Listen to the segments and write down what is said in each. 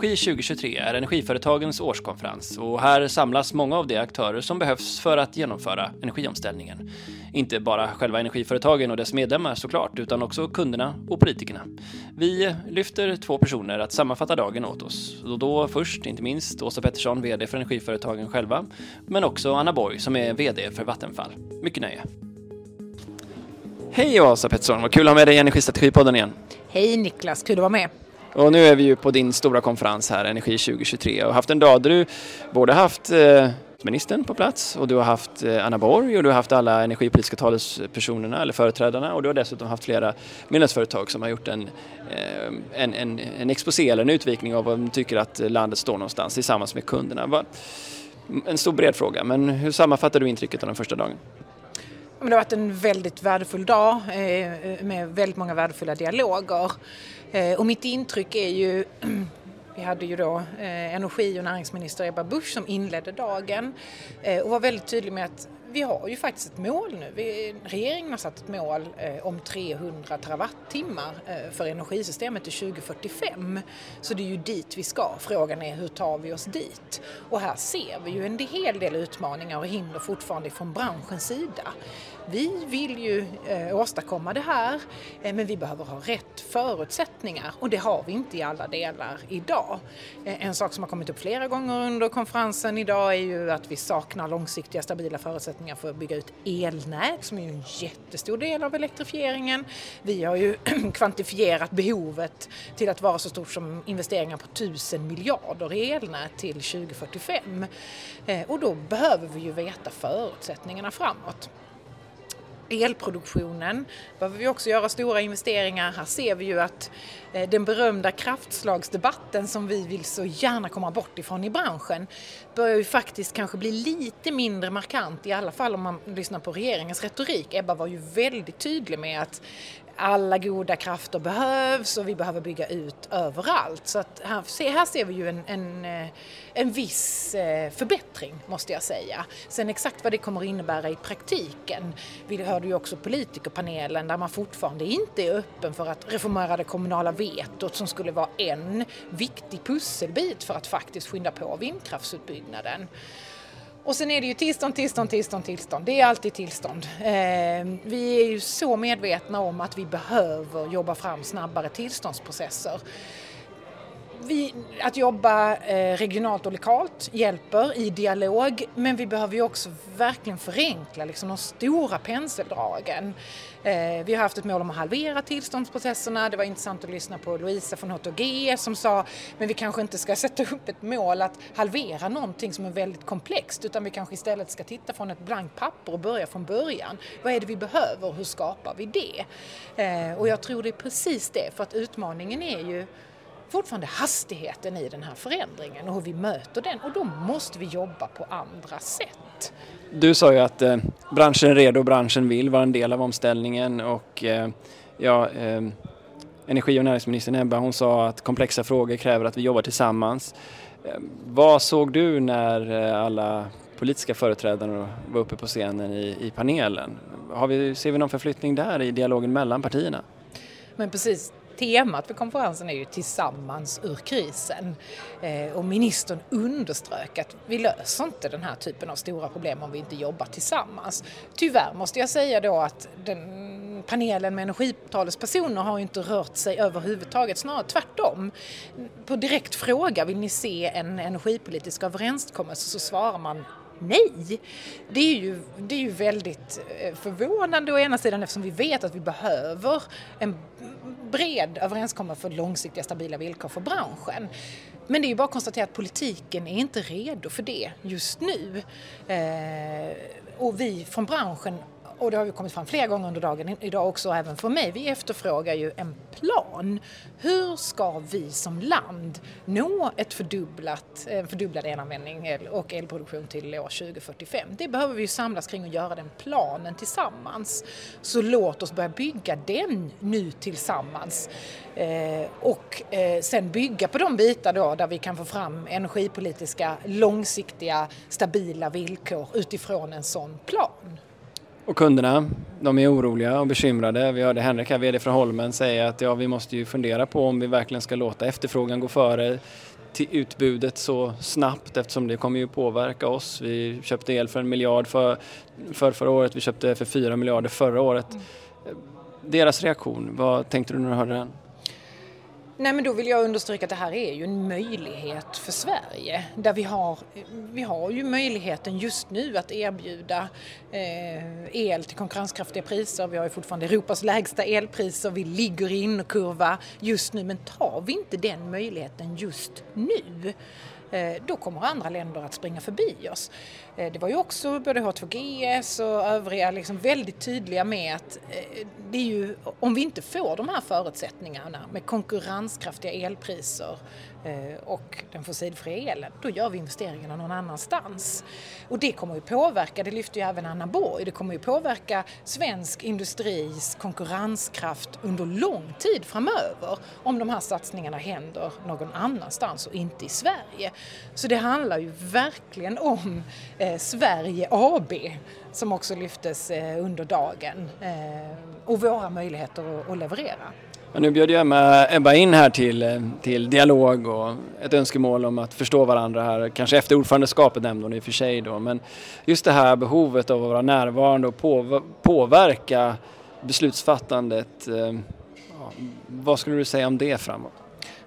Energi 2023 är energiföretagens årskonferens och här samlas många av de aktörer som behövs för att genomföra energiomställningen. Inte bara själva energiföretagen och dess medlemmar såklart, utan också kunderna och politikerna. Vi lyfter två personer att sammanfatta dagen åt oss. Och då först, inte minst, Åsa Pettersson, VD för energiföretagen själva, men också Anna Borg som är VD för Vattenfall. Mycket nöje. Hej Åsa Pettersson, vad kul att ha med dig i Energistrategipodden igen. Hej Niklas, kul att vara med. Och nu är vi ju på din stora konferens här, Energi 2023, och haft en dag där du både haft eh, ministern på plats och du har haft eh, Anna Borg och du har haft alla energipolitiska talespersonerna eller företrädarna och du har dessutom haft flera medlemsföretag som har gjort en, eh, en, en, en exposé eller en utvikning av vad de tycker att landet står någonstans tillsammans med kunderna. En stor bred fråga, men hur sammanfattar du intrycket av den första dagen? Det har varit en väldigt värdefull dag eh, med väldigt många värdefulla dialoger. Eh, och mitt intryck är ju vi hade ju då eh, energi och näringsminister Ebba Busch som inledde dagen och var väldigt tydlig med att vi har ju faktiskt ett mål nu. Vi, regeringen har satt ett mål om 300 terawattimmar för energisystemet till 2045. Så det är ju dit vi ska. Frågan är hur tar vi oss dit? Och här ser vi ju en hel del utmaningar och hinder fortfarande från branschens sida. Vi vill ju eh, åstadkomma det här eh, men vi behöver ha rätt förutsättningar och det har vi inte i alla delar idag. Eh, en sak som har kommit upp flera gånger under konferensen idag är ju att vi saknar långsiktiga stabila förutsättningar för att bygga ut elnät som är ju en jättestor del av elektrifieringen. Vi har ju kvantifierat behovet till att vara så stort som investeringar på tusen miljarder i elnät till 2045 eh, och då behöver vi ju veta förutsättningarna framåt elproduktionen behöver vi också göra stora investeringar. Här ser vi ju att eh, den berömda kraftslagsdebatten som vi vill så gärna komma bort ifrån i branschen börjar ju faktiskt kanske bli lite mindre markant, i alla fall om man lyssnar på regeringens retorik. Ebba var ju väldigt tydlig med att alla goda krafter behövs och vi behöver bygga ut överallt. Så att här, här ser vi ju en, en, eh, en viss eh, förbättring måste jag säga. Sen exakt vad det kommer innebära i praktiken. Vi hörde ju också politikerpanelen där man fortfarande inte är öppen för att reformera det kommunala vetot som skulle vara en viktig pusselbit för att faktiskt skynda på vindkraftsutbyggnaden. Och sen är det ju tillstånd, tillstånd, tillstånd, tillstånd. Det är alltid tillstånd. Eh, vi är ju så medvetna om att vi behöver jobba fram snabbare tillståndsprocesser. Vi, att jobba eh, regionalt och lokalt hjälper i dialog men vi behöver ju också verkligen förenkla liksom, de stora penseldragen. Eh, vi har haft ett mål om att halvera tillståndsprocesserna. Det var intressant att lyssna på Louisa från HTG som sa men vi kanske inte ska sätta upp ett mål att halvera någonting som är väldigt komplext utan vi kanske istället ska titta från ett blankt papper och börja från början. Vad är det vi behöver och hur skapar vi det? Eh, och jag tror det är precis det för att utmaningen är ju fortfarande hastigheten i den här förändringen och hur vi möter den och då måste vi jobba på andra sätt. Du sa ju att eh, branschen är redo och branschen vill vara en del av omställningen och eh, ja, eh, energi och näringsministern Ebba hon sa att komplexa frågor kräver att vi jobbar tillsammans. Eh, vad såg du när eh, alla politiska företrädare var uppe på scenen i, i panelen? Har vi, ser vi någon förflyttning där i dialogen mellan partierna? Men precis, temat för konferensen är ju tillsammans ur krisen. Eh, och ministern underströk att vi löser inte den här typen av stora problem om vi inte jobbar tillsammans. Tyvärr måste jag säga då att den panelen med energitalespersoner har inte rört sig överhuvudtaget, snarare tvärtom. På direkt fråga, vill ni se en energipolitisk överenskommelse, så svarar man nej. Det är ju, det är ju väldigt eh, förvånande å ena sidan eftersom vi vet att vi behöver en bred överenskommelse för långsiktiga stabila villkor för branschen. Men det är ju bara att konstatera att politiken är inte redo för det just nu. Eh, och vi från branschen och det har ju kommit fram flera gånger under dagen idag också, även för mig, vi efterfrågar ju en plan. Hur ska vi som land nå ett fördubblat, en fördubblad elanvändning och elproduktion till år 2045? Det behöver vi ju samlas kring och göra den planen tillsammans. Så låt oss börja bygga den nu tillsammans. Eh, och eh, sen bygga på de bitar då där vi kan få fram energipolitiska, långsiktiga, stabila villkor utifrån en sån plan. Och kunderna, de är oroliga och bekymrade. Vi hörde Henrik här, VD från Holmen, säga att ja, vi måste ju fundera på om vi verkligen ska låta efterfrågan gå före till utbudet så snabbt eftersom det kommer ju påverka oss. Vi köpte el för en miljard för, för förra året, vi köpte för fyra miljarder förra året. Mm. Deras reaktion, vad tänkte du när du hörde den? Nej men då vill jag understryka att det här är ju en möjlighet för Sverige. Där vi har, vi har ju möjligheten just nu att erbjuda eh, el till konkurrenskraftiga priser. Vi har ju fortfarande Europas lägsta elpriser, vi ligger i innerkurva just nu men tar vi inte den möjligheten just nu Eh, då kommer andra länder att springa förbi oss. Eh, det var ju också både H2GS och övriga liksom väldigt tydliga med att eh, det är ju, om vi inte får de här förutsättningarna med konkurrenskraftiga elpriser Eh, och den fossilfria elen, då gör vi investeringarna någon annanstans. Och det kommer ju påverka, det lyfter ju även Anna Borg, det kommer ju påverka svensk industris konkurrenskraft under lång tid framöver om de här satsningarna händer någon annanstans och inte i Sverige. Så det handlar ju verkligen om eh, Sverige AB som också lyftes eh, under dagen eh, och våra möjligheter att, att leverera. Men nu bjöd jag med Ebba in här till, till dialog och ett önskemål om att förstå varandra här, kanske efter ordförandeskapet nämnde hon i och för sig då, men just det här behovet av att vara närvarande och påverka beslutsfattandet. Eh, ja, vad skulle du säga om det framåt?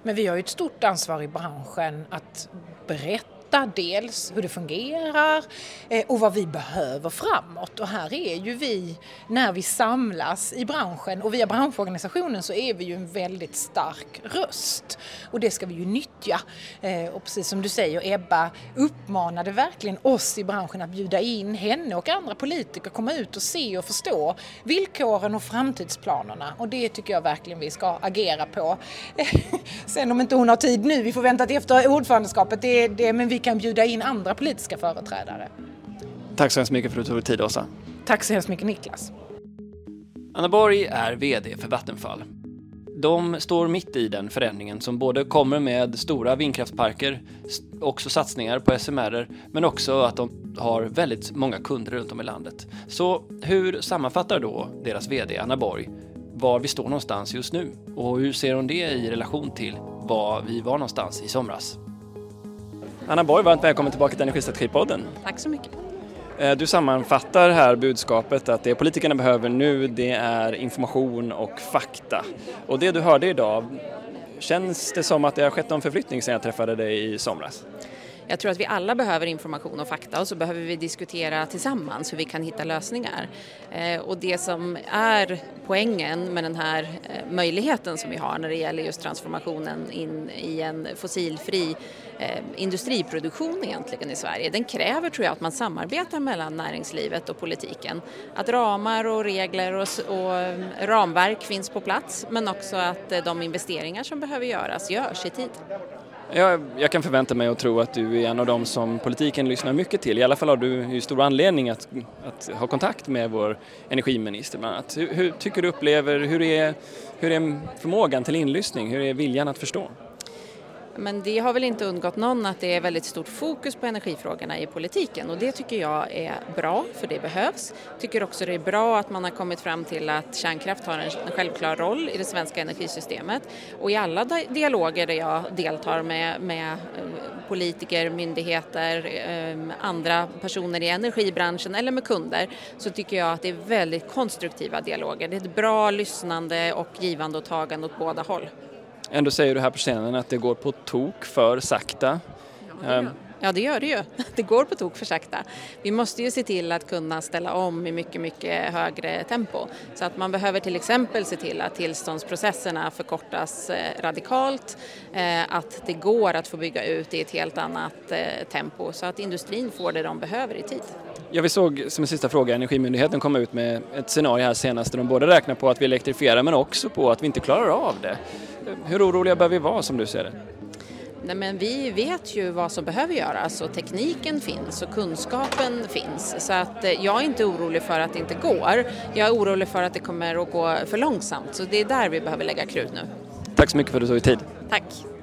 Men vi har ju ett stort ansvar i branschen att berätta dels hur det fungerar eh, och vad vi behöver framåt. Och här är ju vi, när vi samlas i branschen och via branschorganisationen så är vi ju en väldigt stark röst. Och det ska vi ju nyttja. Eh, och precis som du säger, Ebba uppmanade verkligen oss i branschen att bjuda in henne och andra politiker, komma ut och se och förstå villkoren och framtidsplanerna. Och det tycker jag verkligen vi ska agera på. Sen om inte hon har tid nu, vi får vänta till efter ordförandeskapet, det, det, men vi kan bjuda in andra politiska företrädare. Tack så hemskt mycket för att du tog dig tid Åsa. Tack så hemskt mycket Niklas. Anna Borg är VD för Vattenfall. De står mitt i den förändringen som både kommer med stora vindkraftsparker, också satsningar på SMR, men också att de har väldigt många kunder runt om i landet. Så hur sammanfattar då deras VD Anna Borg var vi står någonstans just nu och hur ser hon det i relation till var vi var någonstans i somras? Anna Borg, varmt välkommen tillbaka till Energistrategipodden. Tack så mycket. Eh, du sammanfattar här budskapet att det politikerna behöver nu det är information och fakta. Och det du hörde idag, känns det som att det har skett någon förflyttning sedan jag träffade dig i somras? Jag tror att vi alla behöver information och fakta och så behöver vi diskutera tillsammans hur vi kan hitta lösningar. Eh, och det som är poängen med den här eh, möjligheten som vi har när det gäller just transformationen in i en fossilfri Eh, industriproduktion egentligen i Sverige, den kräver tror jag att man samarbetar mellan näringslivet och politiken. Att ramar och regler och, och eh, ramverk finns på plats men också att eh, de investeringar som behöver göras görs i tid. Jag, jag, kan förvänta mig att tro att du är en av dem som politiken lyssnar mycket till. I alla fall har du ju stor anledning att, att ha kontakt med vår energiminister bland annat. Hur, hur tycker du upplever, hur är, hur är förmågan till inlyssning, hur är viljan att förstå? Men det har väl inte undgått någon att det är väldigt stort fokus på energifrågorna i politiken och det tycker jag är bra för det behövs. Tycker också det är bra att man har kommit fram till att kärnkraft har en självklar roll i det svenska energisystemet och i alla dialoger där jag deltar med, med eh, politiker, myndigheter, ehm, andra personer i energibranschen eller med kunder så tycker jag att det är väldigt konstruktiva dialoger. Det är ett bra lyssnande och givande och tagande åt båda håll. Ändå säger du här på scenen att det går på tok för sakta. Ja, det, ehm. ja, det gör det ju. Det går på tok för sakta. Vi måste ju se till att kunna ställa om i mycket, mycket högre tempo. Så att man behöver till exempel se till att tillståndsprocesserna förkortas eh, radikalt, eh, att det går att få bygga ut i ett helt annat eh, tempo så att industrin får det de behöver i tid. Ja, vi såg som en sista fråga Energimyndigheten komma ut med ett scenario här senast där de både räknar på att vi elektrifierar men också på att vi inte klarar av det. Hur oroliga bör vi vara som du ser det? Nej, men vi vet ju vad som behöver göras och tekniken finns och kunskapen finns. Så att eh, jag är inte orolig för att det inte går. Jag är orolig för att det kommer att gå för långsamt. Så det är där vi behöver lägga krut nu. Tack så mycket för att du tog dig tid. Tack.